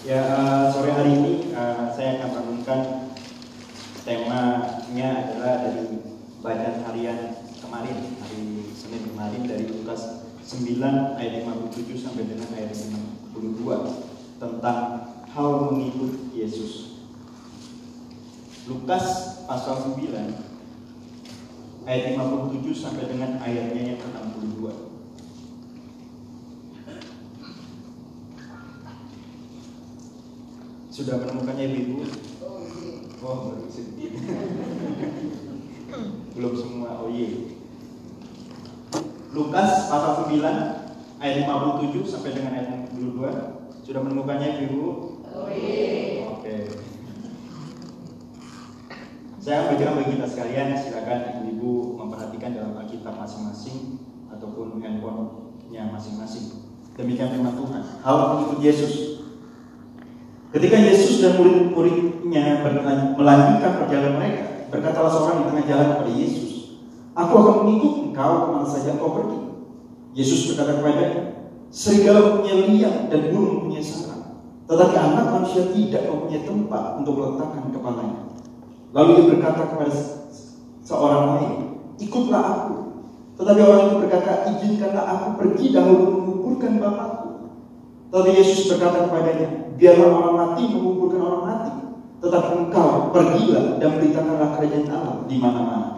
Ya uh, sore hari ini uh, saya akan renungkan temanya adalah dari bacaan harian kemarin hari Senin kemarin dari Lukas 9 ayat 57 sampai dengan ayat 52 tentang hal mengikut Yesus. Lukas pasal 9 ayat 57 sampai dengan ayatnya yang ke-62. Sudah menemukannya ibu? Oh, baru sedikit. Belum semua. Oh iya. Lukas pasal 9 ayat 57 sampai dengan ayat 62. Sudah menemukannya ibu? Oh iya. Oke. Saya bacakan bagi kita sekalian, silakan ibu-ibu memperhatikan dalam Alkitab masing-masing ataupun handphonenya masing-masing. Demikian firman Tuhan. Hal mengikut Yesus Ketika dan murid-muridnya melanjutkan perjalanan mereka, berkatalah seorang di tengah jalan kepada Yesus, Aku akan mengikut engkau ke mana saja engkau pergi. Yesus berkata kepadanya, Serigala mempunyai liang dan burung mempunyai sarang, tetapi anak manusia tidak mempunyai tempat untuk meletakkan kepalanya. Lalu dia berkata kepada seorang lain, Ikutlah aku. Tetapi orang itu berkata, Izinkanlah aku pergi dahulu menguburkan bapakku. Tetapi Yesus berkata kepadanya, biarlah orang mati mati. Tetapi engkau pergilah dan beritakanlah kerajaan Allah di mana-mana.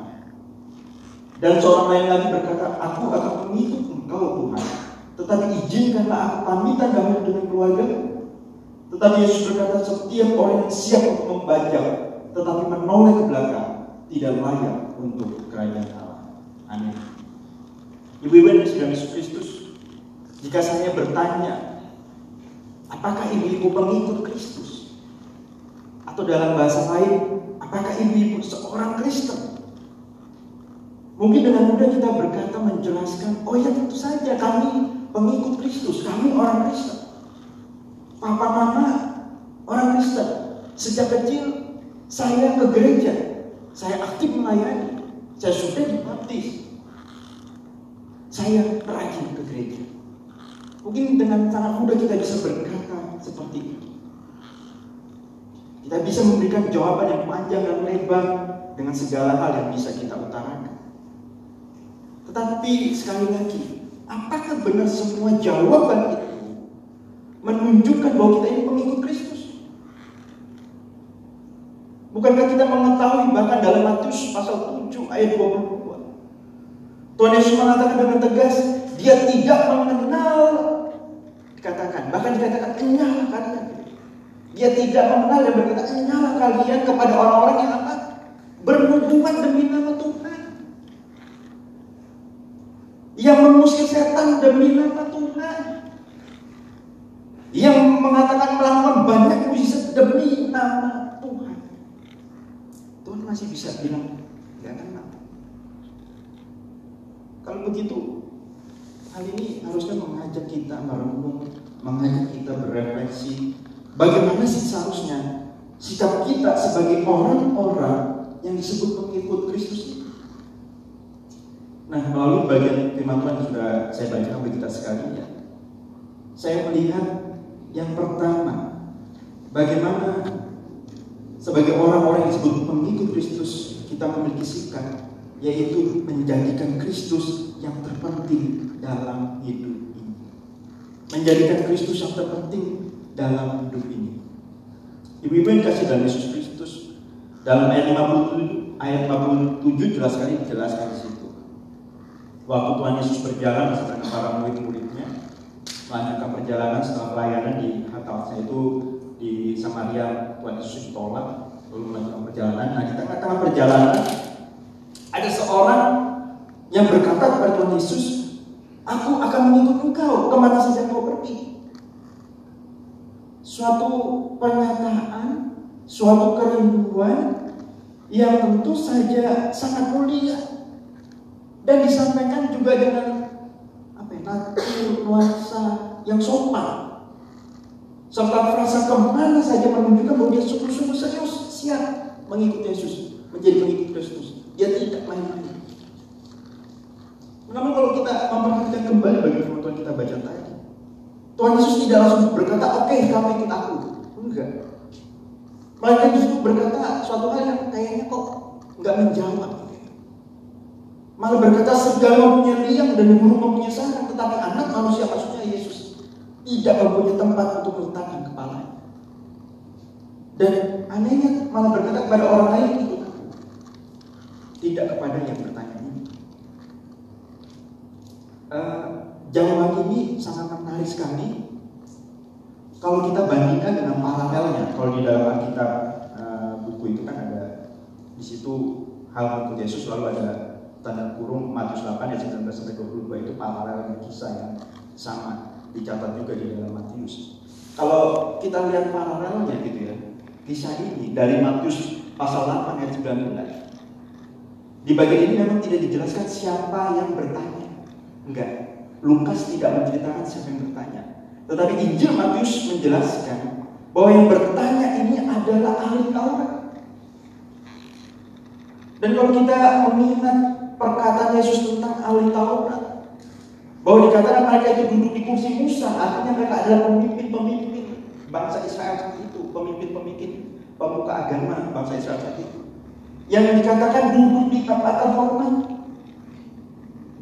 Dan seorang lain lagi berkata, aku akan mengikut engkau Tuhan. Tetapi izinkanlah aku pamitan dahulu dengan keluarga. Tetapi Yesus berkata, setiap orang yang siap untuk membajak, tetapi menoleh ke belakang, tidak layak untuk kerajaan Allah. Amin. Ibu-ibu dan saudara Yesus Kristus, jika saya bertanya Apakah ibu-ibu pengikut Kristus? Atau dalam bahasa lain, apakah ibu-ibu seorang Kristen? Mungkin dengan mudah kita berkata menjelaskan, oh ya tentu saja kami pengikut Kristus, kami orang Kristen. Papa mama orang Kristen. Sejak kecil saya ke gereja, saya aktif melayani, saya sudah dibaptis. Saya rajin ke gereja. Mungkin dengan sangat mudah kita bisa berkata seperti itu. Kita bisa memberikan jawaban yang panjang dan lebar dengan segala hal yang bisa kita utarakan. Tetapi sekali lagi, apakah benar semua jawaban itu menunjukkan bahwa kita ini pengikut Kristus? Bukankah kita mengetahui bahkan dalam Matius pasal 7 ayat 22. Tuhan Yesus mengatakan dengan tegas, dia tidak mengenal dikatakan, bahkan dikatakan enyala kalian. Dia tidak mengenal dan berkata enyala kalian kepada orang-orang yang apa? Bernubuat demi nama Tuhan. Yang mengusir setan demi nama Tuhan. Yang mengatakan melakukan banyak mujizat demi nama Tuhan. Tuhan masih bisa bilang, gak kenal. Kalau begitu, Hal ini harusnya mengajak kita merenung, mengajak kita berefleksi. Bagaimana sih seharusnya sikap kita sebagai orang-orang yang disebut pengikut Kristus ini? Nah, melalui bagian firman Tuhan sudah saya baca bagi kita sekalian, ya, saya melihat yang pertama, bagaimana sebagai orang-orang yang disebut pengikut Kristus, kita memiliki sikap yaitu menjadikan Kristus yang terpenting dalam hidup ini. Menjadikan Kristus yang terpenting dalam hidup ini. Ibu-ibu yang kasih dalam Yesus Kristus dalam ayat 57 ayat 57 jelas sekali dijelaskan di situ. Waktu Tuhan Yesus berjalan bersama para murid-muridnya melanjutkan perjalanan setelah pelayanan di Hatalsa itu di Samaria Tuhan Yesus ditolak lalu melanjutkan perjalanan. Nah di tengah-tengah perjalanan ada seorang yang berkata kepada Tuhan Yesus, Aku akan mengikut engkau ke mana saja kau pergi. Suatu pernyataan, suatu kerinduan yang tentu saja sangat mulia dan disampaikan juga dengan apa ya, nuansa yang sopan. Serta frasa ke mana saja menunjukkan bahwa dia sungguh-sungguh serius siap mengikuti Yesus menjadi pengikut Kristus. Dia tidak main-main. Namun kalau kita memperhatikan kembali Tuhan kita baca tadi, Tuhan Yesus tidak langsung berkata, oke okay, kamu ikut aku. Enggak. Mereka justru berkata suatu hal yang kayaknya kok nggak menjawab. Malah berkata segala mempunyai liang dan burung mempunyai sarang, tetapi anak manusia maksudnya Yesus tidak mempunyai tempat untuk meletakkan kepala. Dan anehnya malah berkata kepada orang lain ikut tidak kepada yang bertanya ini. Uh, jawaban ini sangat menarik sekali kalau kita bandingkan dengan paralelnya, kalau di dalam Alkitab uh, buku itu kan ada di situ hal untuk Yesus lalu ada tanda kurung Matius 8 ayat 19 sampai 22 itu paralel dengan kisah yang sama dicatat juga di dalam Matius. Kalau kita lihat paralelnya gitu ya, kisah ini dari Matius pasal 8 ayat 19. Di bagian ini memang tidak dijelaskan siapa yang bertanya. Enggak. Lukas tidak menceritakan siapa yang bertanya. Tetapi Injil Matius menjelaskan bahwa yang bertanya ini adalah ahli Taurat. Dan kalau kita mengingat perkataan Yesus tentang ahli Taurat, bahwa dikatakan mereka itu duduk di kursi Musa, artinya mereka adalah pemimpin-pemimpin bangsa Israel saat itu, pemimpin-pemimpin pemuka agama bangsa Israel saat itu. Yang dikatakan duduk di tempat terhormat,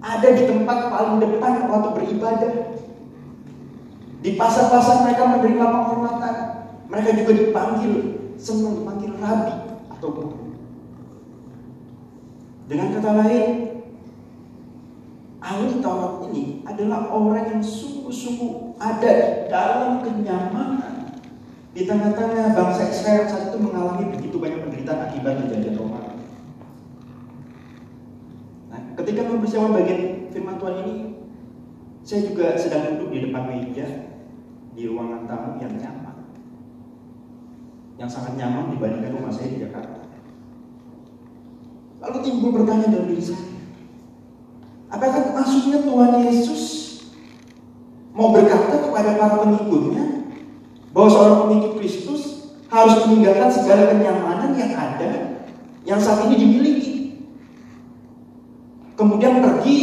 ada di tempat paling depan waktu beribadah, di pasar-pasar mereka menerima penghormatan. Mereka juga dipanggil, senang dipanggil rabi atau guru. Dengan kata lain, ahli Taurat ini adalah orang yang sungguh-sungguh ada di dalam kenyamanan di tengah-tengah bangsa Israel saat itu mengalami begitu banyak penderitaan akibat penjajahan Roma. Nah, mempersiapkan bagian firman Tuhan ini, saya juga sedang duduk di depan meja di ruangan tamu yang nyaman. Yang sangat nyaman dibandingkan rumah saya di Jakarta. Lalu timbul pertanyaan dalam diri saya. Apakah maksudnya Tuhan Yesus mau berkata kepada para pengikutnya bahwa seorang pengikut Kristus harus meninggalkan segala kenyamanan yang ada yang saat ini dimiliki. Kemudian pergi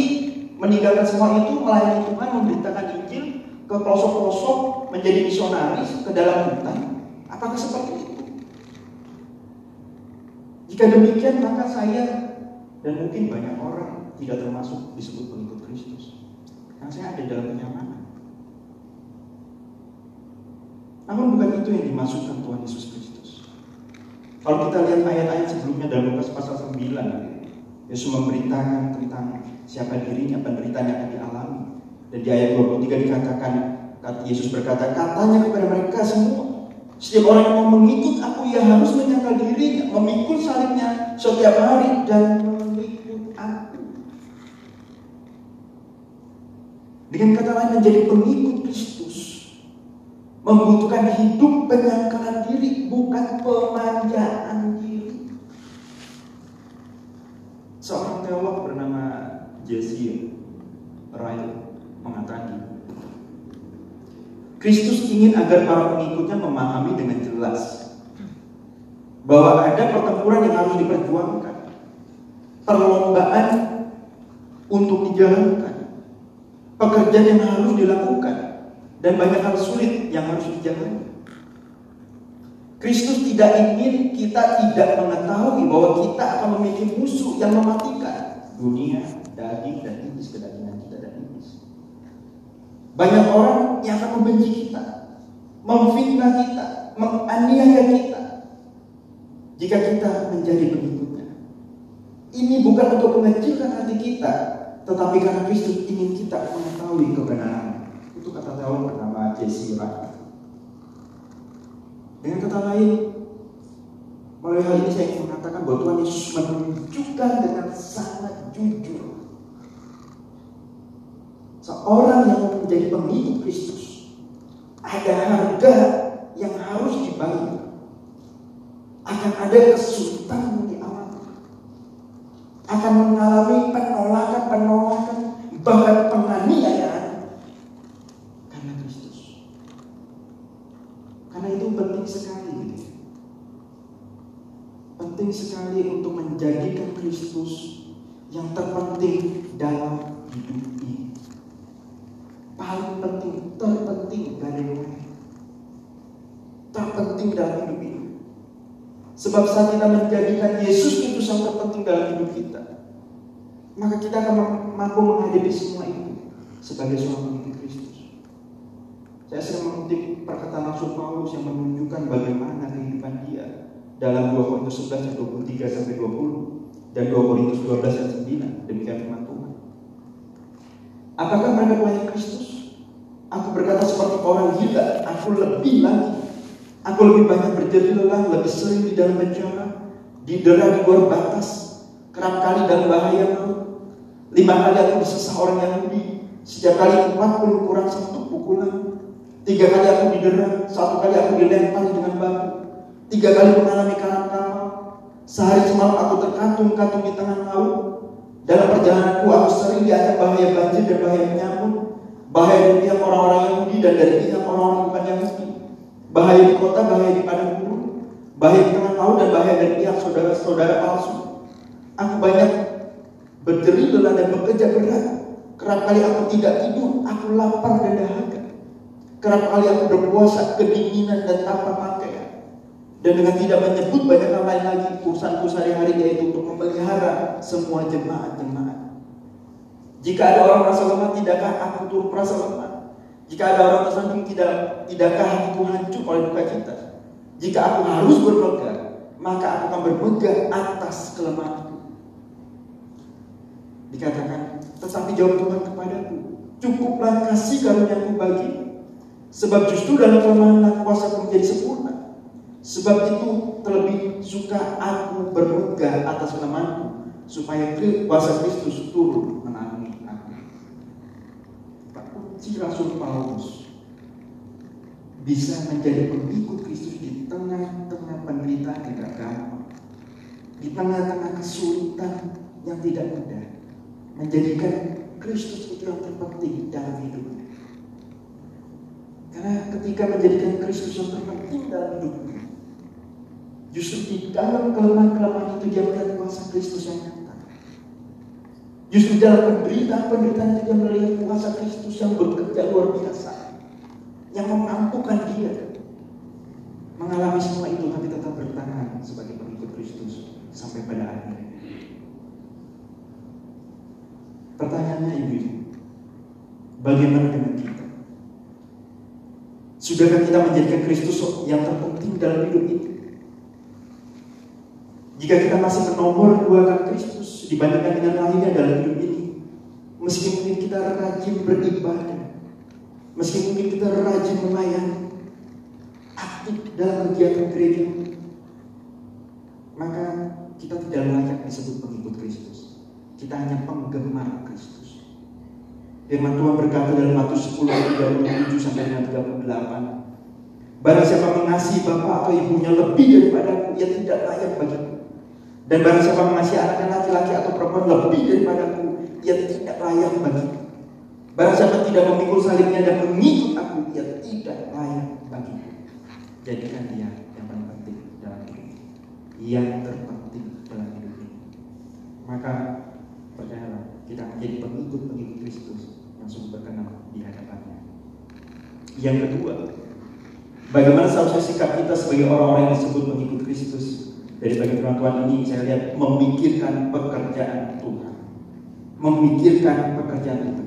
meninggalkan semua itu melayani Tuhan, memberitakan Injil ke pelosok-pelosok menjadi misionaris ke dalam hutan? Apakah seperti itu? Jika demikian maka saya dan mungkin banyak orang tidak termasuk disebut pengikut Kristus. Karena saya ada dalam kenyamanan. Namun bukan itu yang dimaksudkan Tuhan Yesus Kristus. Kalau kita lihat ayat-ayat sebelumnya dalam Lukas pasal 9, Yesus memberitakan tentang siapa dirinya, penderitaan yang akan dialami. Dan di ayat 23 dikatakan, Yesus berkata, katanya kepada mereka semua, setiap orang yang mau mengikut aku, ia harus menyangkal dirinya, memikul salibnya setiap hari dan mengikut aku. Dengan kata lain menjadi pengikut Kristus membutuhkan hidup penyangkalan diri, bukan pemanjaan diri. Seorang teolog bernama Jesse Ryle mengatakan Kristus ingin agar para pengikutnya memahami dengan jelas bahwa ada pertempuran yang harus diperjuangkan, perlombaan untuk dijalankan, pekerjaan yang harus dilakukan, dan banyak hal sulit yang harus dijalani. Kristus tidak ingin kita tidak mengetahui bahwa kita akan memiliki musuh yang mematikan dunia, daging, dan iblis iblis. Banyak orang yang akan membenci kita, memfitnah kita, menganiaya kita jika kita menjadi pengikutnya. Ini bukan untuk mengecilkan hati kita, tetapi karena Kristus ingin kita mengetahui kebenaran. Itu kata teolog bernama Jesse Wright. Dengan kata lain, melalui hal ini saya ingin mengatakan bahwa Tuhan Yesus menunjukkan dengan sangat jujur seorang yang menjadi pengikut Kristus. Ada harga yang harus dibayar akan ada kesulitan yang dialami akan mengalami penolakan penolakan bahkan penganiayaan karena Kristus karena itu penting sekali penting sekali untuk menjadikan Kristus yang terpenting dalam hidup ini paling penting, terpenting dari lain. Terpenting dalam hidup ini. Sebab saat kita menjadikan Yesus itu yang terpenting dalam hidup kita, maka kita akan mampu menghadapi semua itu sebagai seorang pengikut Kristus. Saya sering mengutip perkataan Rasul Paulus yang menunjukkan bagaimana kehidupan dia dalam 2 Korintus 11 ayat 23 sampai 20 dan 2 Korintus 12 ayat 9 demikian firman Tuhan. Apakah mereka pelayan Kristus? Aku berkata seperti orang gila, aku lebih lagi. Aku lebih banyak berjadi lelah, lebih sering di dalam bencana, didera di luar batas, kerap kali dalam bahaya. Lima kali aku disesah orang Yahudi, setiap kali empat puluh kurang satu pukulan. Tiga kali aku didera, satu kali aku dilempar dengan batu. Tiga kali mengalami karam kapal. Sehari semalam aku terkantung-kantung di tengah laut. Dalam perjalananku aku sering diajak bahaya banjir dan bahaya nyamuk. Bahaya dari pihak orang-orang Yahudi dan dari pihak orang-orang bukan Yahudi. Bahaya di kota, bahaya di padang gurun. Bahaya di tengah laut dan bahaya dari pihak saudara-saudara palsu. Aku banyak berjerit lelah dan bekerja berat. Kerap kali aku tidak tidur, aku lapar dan dahaga. Kerap kali aku berpuasa kedinginan dan tanpa pakaian. Dan dengan tidak menyebut banyak hal lain lagi, urusanku sehari-hari yaitu untuk memelihara semua jemaat-jemaat. Jika ada orang merasa lemah, tidakkah aku turut merasa lemah? Jika ada orang tersandung, tidak, tidakkah hatiku hancur oleh duka cita? Jika aku harus bermegah, maka aku akan bermegah atas kelemahanku. Dikatakan, tetapi jawab Tuhan kepadaku, cukuplah kasih karuniaku bagi, sebab justru dalam kelemahan kuasa menjadi sempurna. Sebab itu terlebih suka aku bermegah atas kelemahanku, supaya kuasa Kristus turun Rasul Paulus bisa menjadi pengikut Kristus di tengah-tengah penderitaan tidak gampang, di tengah-tengah kesulitan yang tidak mudah, menjadikan Kristus itu yang terpenting dalam hidupnya. Karena ketika menjadikan Kristus yang terpenting dalam hidupnya, justru di dalam kelemahan-kelemahan itu dia melihat kuasa Kristus yang. Justru dalam penderitaan-penderitaan itu dia melihat kuasa Kristus yang bekerja luar biasa, yang memampukan dia mengalami semua itu tapi tetap bertahan sebagai pengikut Kristus sampai pada akhirnya. Pertanyaannya ibu, bagaimana dengan kita? Sudahkah kita menjadikan Kristus yang terpenting dalam hidup itu? Jika kita masih menomor duakan Kristus dibandingkan dengan lainnya dalam hidup ini, meski mungkin kita rajin beribadah, meski mungkin kita rajin melayani, aktif dalam kegiatan gereja, maka kita tidak layak disebut pengikut Kristus. Kita hanya penggemar Kristus. Firman Tuhan berkata dalam Matius 10 ayat 37 sampai dengan 38. Barang siapa mengasihi bapak atau ibunya lebih daripada aku, ia tidak layak bagiku. Dan barang siapa mengasihi anaknya laki-laki atau perempuan lebih daripada aku, ia tidak layak bagiku. Barang siapa tidak memikul salibnya dan mengikut aku, ia tidak layak bagiku. Jadikan dia yang paling penting dalam hidup ini. Yang terpenting dalam hidup ini. Maka percayalah kita menjadi pengikut-pengikut Kristus yang sungguh berkenan di hadapannya. Yang kedua, bagaimana seharusnya sikap kita sebagai orang-orang yang disebut pengikut Kristus dari bagi Tuhan ini saya lihat memikirkan pekerjaan Tuhan, memikirkan pekerjaan itu.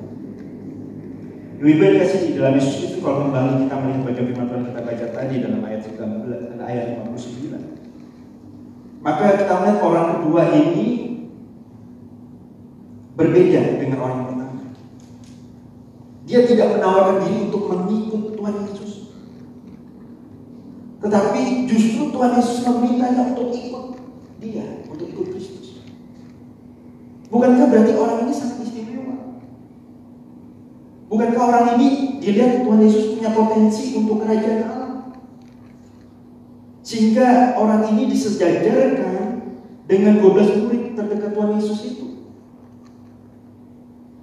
Ibu kasih di dalam Yesus itu kalau kembali kita melihat bagian firman Tuhan kita baca tadi dalam ayat 19 ayat 59. Maka kita melihat orang kedua ini berbeda dengan orang pertama. Dia tidak menawarkan diri untuk mengikut Tuhan Yesus. Tetapi justru Tuhan Yesus memintanya untuk ikut dia, untuk ikut Kristus. Bukankah berarti orang ini sangat istimewa? Bukankah orang ini dilihat Tuhan Yesus punya potensi untuk kerajaan Allah? Sehingga orang ini disejajarkan dengan 12 murid terdekat Tuhan Yesus itu.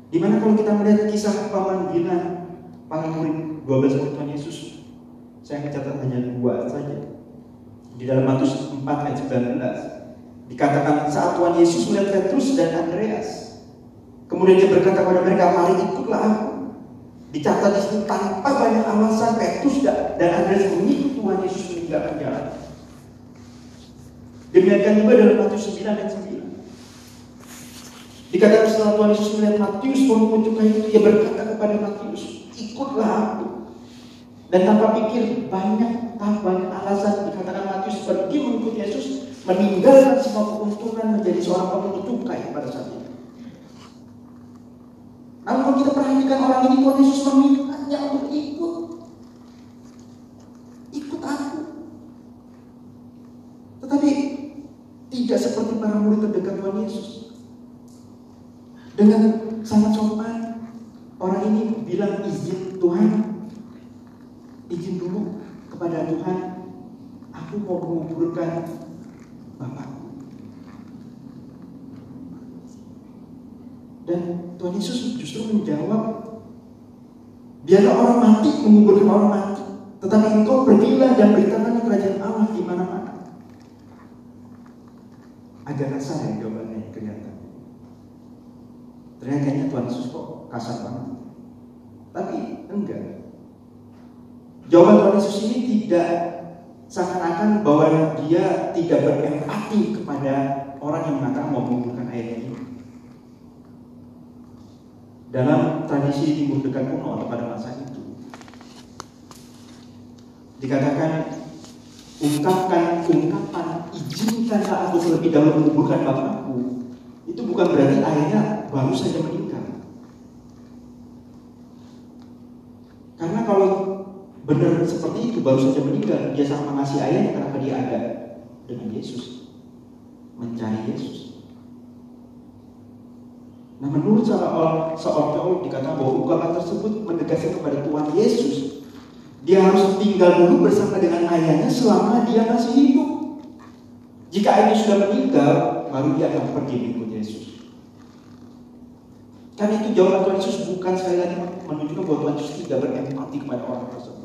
Di mana kalau kita melihat kisah pemanggilan para murid 12 murid Tuhan Yesus, saya mencatat hanya dua saja. Di dalam Matius 4 ayat 19 dikatakan saat Tuhan Yesus melihat Petrus dan Andreas, kemudian dia berkata kepada mereka, mari ikutlah aku. Dicatat di sini tanpa banyak alasan Petrus dan Andreas mengikuti Tuhan Yesus meninggalkan jalan. Demikian juga dalam Matius 9 dan 9. Dikatakan setelah Tuhan Yesus melihat Matius menunjukkan itu, ia berkata kepada Matius, ikutlah aku. Dan tanpa pikir banyak, tanpa banyak alasan dikatakan Matius pergi mengikuti Yesus, meninggalkan semua keuntungan menjadi seorang pemungut cukai pada saat itu. Namun kita perhatikan orang ini Tuhan Yesus memintanya untuk ikut. Ikut aku. Tetapi tidak seperti para murid terdekat Tuhan Yesus. Dengan sangat sopan, orang ini bilang izin Tuhan, dulu kepada Tuhan, aku mau menguburkan Bapakku. Dan Tuhan Yesus justru menjawab, biarlah orang mati menguburkan orang mati, tetapi engkau pergilah dan beritakan kerajaan Allah di mana-mana. Agak kasar ya jawabannya kelihatan. Ternyata Tuhan Yesus kok kasar banget. Tapi enggak. Jawaban Tuhan Yesus ini tidak seakan-akan bahwa dia tidak berempati kepada orang yang mengatakan mau menguburkan ayat ini dalam tradisi timur dekat kuno pada masa itu. Dikatakan ungkapkan ungkapan izinkanlah aku terlebih dahulu menguburkan bapakku. Itu bukan berarti ayahnya baru saja meninggal. Karena kalau benar seperti itu baru saja meninggal, dia sangat mengasihi ayahnya kenapa dia ada dengan Yesus, mencari Yesus. Nah menurut seorang teolog dikatakan bahwa ungkapan tersebut menegaskan kepada Tuhan Yesus dia harus tinggal dulu bersama dengan ayahnya selama dia masih hidup. Jika ayahnya sudah meninggal, baru dia akan pergi mengikut Yesus. Karena itu jawaban Tuhan Yesus bukan sekali lagi menunjukkan bahwa Tuhan Yesus tidak berempati kepada orang tersebut.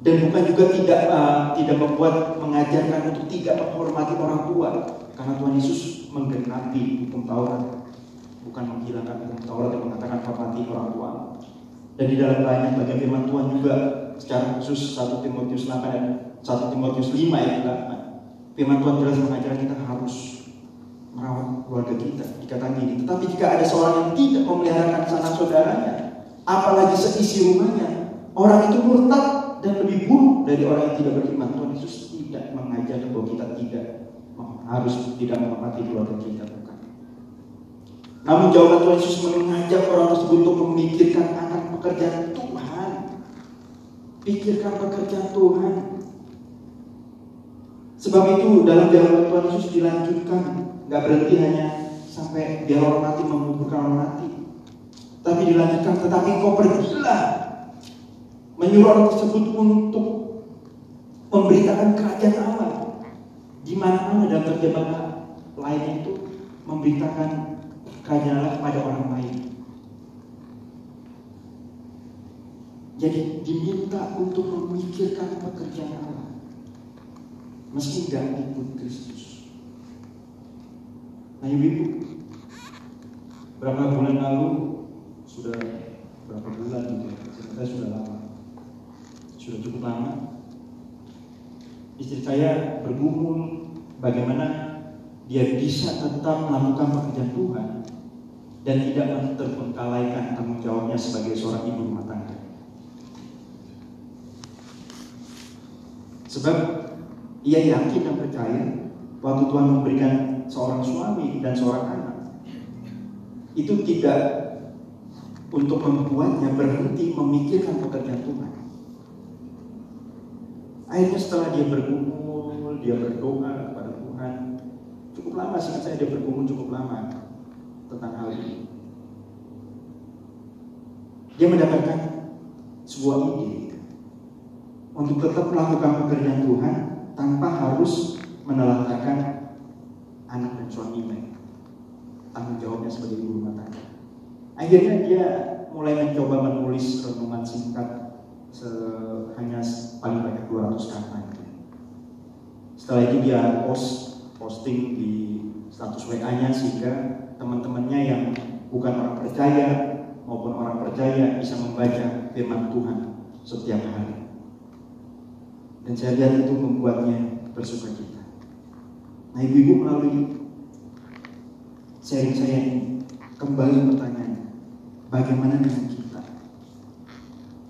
Dan bukan juga tidak uh, tidak membuat mengajarkan untuk tidak menghormati orang tua, karena Tuhan Yesus menggenapi hukum Taurat, bukan menghilangkan hukum Taurat yang mengatakan hormati orang tua. Dan di dalam banyak bagian firman Tuhan juga secara khusus 1 Timotius 8 dan 1 Timotius 5 ayat 8. Firman Tuhan jelas mengajarkan kita harus merawat keluarga kita. Dikatakan ini, tetapi jika ada seorang yang tidak memeliharakan sanak saudaranya, apalagi seisi rumahnya, orang itu murtad dan lebih buruk dari orang yang tidak beriman. Tuhan Yesus tidak mengajar bahwa kita tidak harus tidak menghormati keluarga kita bukan. Namun jawaban Tuhan Yesus mengajak orang tersebut untuk memikirkan akan pekerjaan Tuhan. Pikirkan pekerjaan Tuhan. Sebab itu dalam jawaban Tuhan Yesus dilanjutkan, nggak berhenti hanya sampai biar orang mati menguburkan orang mati. Tapi dilanjutkan, tetapi kau pergilah menyuruh orang tersebut untuk memberitakan kerajaan Allah di mana-mana dalam terjemahan lain itu memberitakan kerajaan kepada orang lain. Jadi diminta untuk memikirkan pekerjaan Allah. Meski tidak ikut Kristus. Nah ibu-ibu, berapa bulan lalu sudah berapa bulan ya, saya sudah lama. Sudah cukup lama istri saya bergumul bagaimana dia bisa tetap melakukan pekerjaan Tuhan dan tidak terbengkalaikan tanggung jawabnya sebagai seorang ibu rumah tangga. Sebab ia yakin dan percaya waktu Tuhan memberikan seorang suami dan seorang anak itu tidak untuk membuatnya berhenti memikirkan pekerjaan Tuhan. Akhirnya setelah dia bergumul, dia berdoa kepada Tuhan. Cukup lama sih saya dia bergumul cukup lama tentang hal ini. Dia mendapatkan sebuah ide untuk tetap melakukan pekerjaan Tuhan tanpa harus menelantarkan anak dan suaminya. Tanggung jawabnya sebagai ibu rumah. Akhirnya dia mulai mencoba menulis renungan singkat hanya paling banyak 200 kata gitu. Setelah itu dia post posting di status WA-nya sehingga teman-temannya yang bukan orang percaya maupun orang percaya bisa membaca firman Tuhan setiap hari. Dan saya lihat itu membuatnya bersuka cita. Nah ibu-ibu melalui sharing saya ini kembali pertanyaan, bagaimana dengan?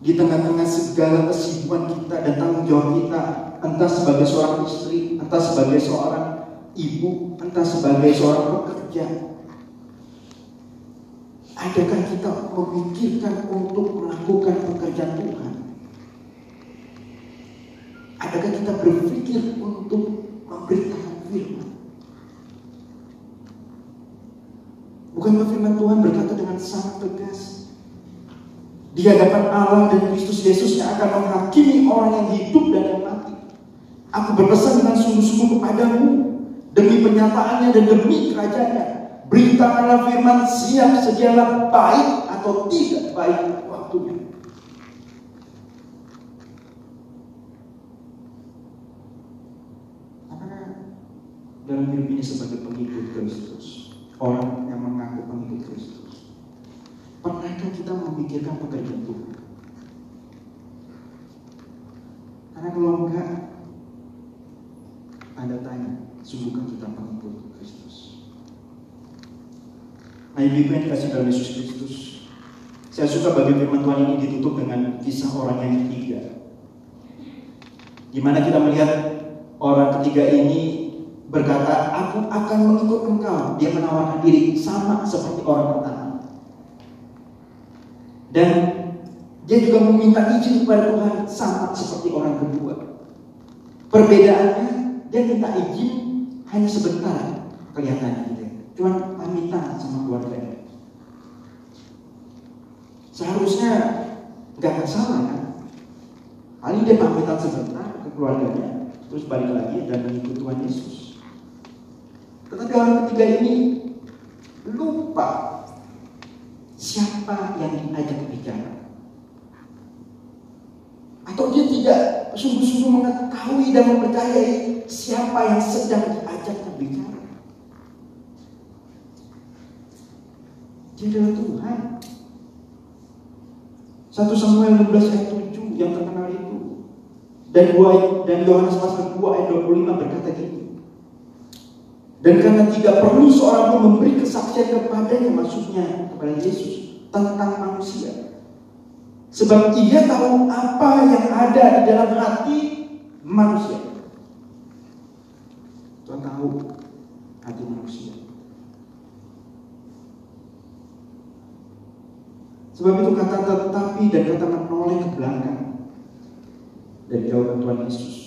Di tengah-tengah segala kesibukan kita dan tanggung jawab kita, entah sebagai seorang istri, entah sebagai seorang ibu, entah sebagai seorang pekerja, adakah kita memikirkan untuk melakukan pekerjaan Tuhan? Adakah kita berpikir untuk memberitakan firman? Bukankah firman Tuhan berkata dengan sangat tegas di hadapan Allah dan Kristus Yesus yang akan menghakimi orang yang hidup dan yang mati. Aku berpesan dengan sungguh-sungguh kepadamu demi penyataannya dan demi kerajaannya. Beritakanlah firman siap sedialah baik atau tidak baik waktunya. Dalam hidup ini sebagai pengikut Kristus, orang yang mengaku pengikut Kristus, pernahkah kita memikirkan pekerjaan Tuhan? Karena kalau enggak, Anda tanya, sungguhkah kita pengikut Kristus? Nah, ibu yang dikasih dalam Yesus Kristus, saya suka bagi firman Tuhan ini ditutup dengan kisah orang yang ketiga. Di mana kita melihat orang ketiga ini berkata, aku akan mengikut engkau. Dia menawarkan diri sama seperti orang pertama. Dan dia juga meminta izin kepada Tuhan sama seperti orang kedua. Perbedaannya, dia minta izin hanya sebentar kelihatannya gitu. Cuma pamitan sama keluarganya. Seharusnya nggak salah kan? Paling dia pamitan sebentar ke keluarganya, terus balik lagi dan mengikut Tuhan Yesus. Tetapi orang ketiga ini lupa siapa yang diajak bicara. Atau dia tidak sungguh-sungguh mengetahui dan mempercayai siapa yang sedang diajak bicara. Dia adalah Tuhan. 1 Samuel 16 ayat 7 yang terkenal itu. Dan dua dan Yohanes pasal 2 ayat 25 berkata gini. Dan karena tidak perlu seorang pun memberi kesaksian kepadanya maksudnya kepada Yesus tentang manusia. Sebab ia tahu apa yang ada di dalam hati manusia. Tuhan tahu hati manusia. Sebab itu kata tetapi dan kata menoleh ke belakang dari jawaban Tuhan Yesus.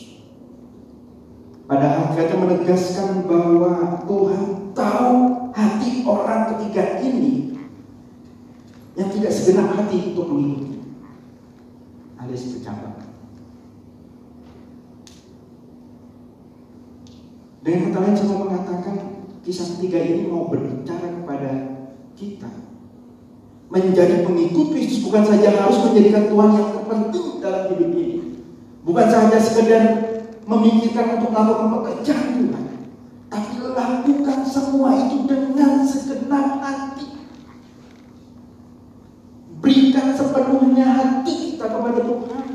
Padahal kata menegaskan bahwa Tuhan tahu hati orang ketiga ini yang tidak segenap hati untuk mengikuti alias bercabang. Dengan kata lain saya mengatakan kisah ketiga ini mau berbicara kepada kita menjadi pengikut Kristus bukan saja harus menjadikan Tuhan yang terpenting dalam hidup ini. Bukan saja sekedar memikirkan untuk melakukan pekerjaan Tuhan. Tapi lakukan semua itu dengan segenap hati. Berikan sepenuhnya hati kita kepada Tuhan.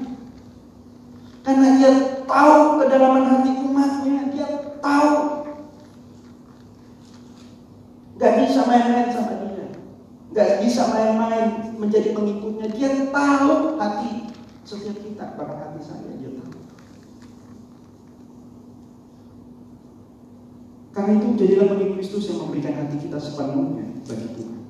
Karena dia tahu kedalaman hati umatnya. Dia tahu. Gak bisa main-main sama dia. Gak bisa main-main menjadi pengikutnya. Dia tahu hati setiap kita. Bahkan hati saya dia tahu. Karena itu jadilah pengikut Kristus yang memberikan hati kita sepenuhnya bagi Tuhan.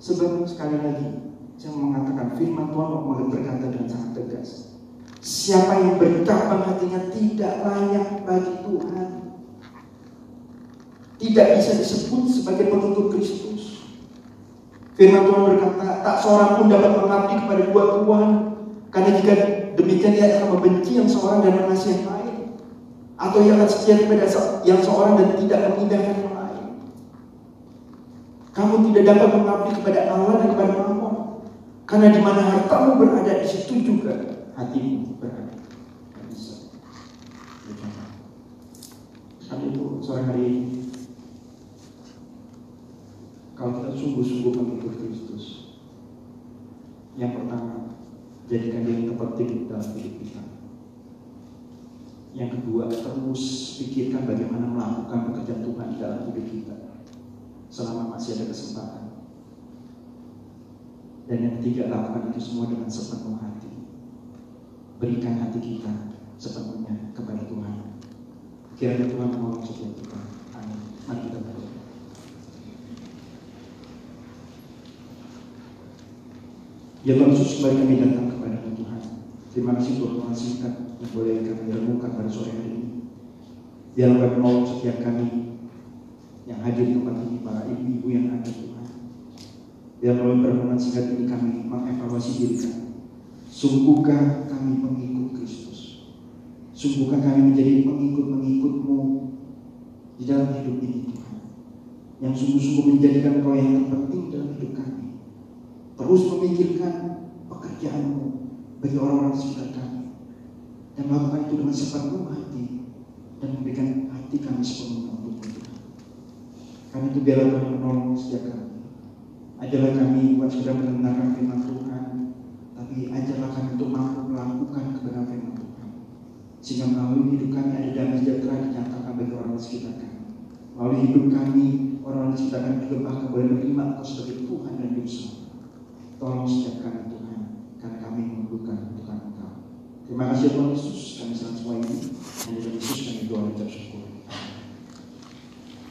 Sebab sekali lagi saya mengatakan firman Tuhan mau berkata dengan sangat tegas. Siapa yang bercabang hatinya tidak layak bagi Tuhan. Tidak bisa disebut sebagai pengikut Kristus. Firman Tuhan berkata, tak seorang pun dapat mengabdi kepada dua Tuhan. Karena jika demikian dia akan membenci yang seorang dan mengasihi yang lain. Atau ia akan setia kepada yang seorang dan tidak memindahkan yang lain. Kamu tidak dapat mengabdi kepada Allah dan kepada Mammon. Karena di mana hartamu berada, di situ juga hatimu berada. Tidak itu sore hari ini, kalau kita sungguh-sungguh mengikut Kristus. Yang pertama, jadikan dia yang terpenting dalam hidup kita. Yang kedua, terus pikirkan bagaimana melakukan pekerjaan Tuhan dalam hidup kita selama masih ada kesempatan. Dan yang ketiga, lakukan itu semua dengan sepenuh hati. Berikan hati kita sepenuhnya kepada Tuhan. Kiranya Tuhan menolong setiap kita. Amin. Mari kita berdoa. Ya Tuhan Yesus, kami datang kepada Tuhan. Terima kasih Tuhan singkat yang boleh kami renungkan pada sore hari ini. Biarlah menolong setiap kami yang hadir di tempat ini, para ibu-ibu yang ada Tuhan. Biar melalui perenungan singkat ini kami mengevaluasi diri kami. Sungguhkah kami mengikut Kristus? Sungguhkah kami menjadi pengikut-pengikutmu di dalam hidup ini Tuhan? Yang sungguh-sungguh menjadikan Kau yang terpenting dalam hidup kami terus memikirkan pekerjaanmu bagi orang-orang sekitar kami dan melakukan itu dengan sepenuh hati dan memberikan hati kami sepenuhnya untuk Tuhan. Karena itu biarlah Tuhan menolong setiap kami. Ajarlah kami bukan sekedar mendengarkan firman Tuhan, tapi ajarlah kami untuk mampu melakukan kebenaran firman Tuhan. Sehingga melalui hidup kami ada damai sejahtera dinyatakan bagi orang sekitar kami. Melalui hidup kami, orang-orang sekitar kami juga bahkan boleh menerima Engkau sebagai Tuhan dan Yesus. Tolong setiap kami kami memerlukan Tuhan Engkau. Terima kasih Tuhan Yesus, kami serang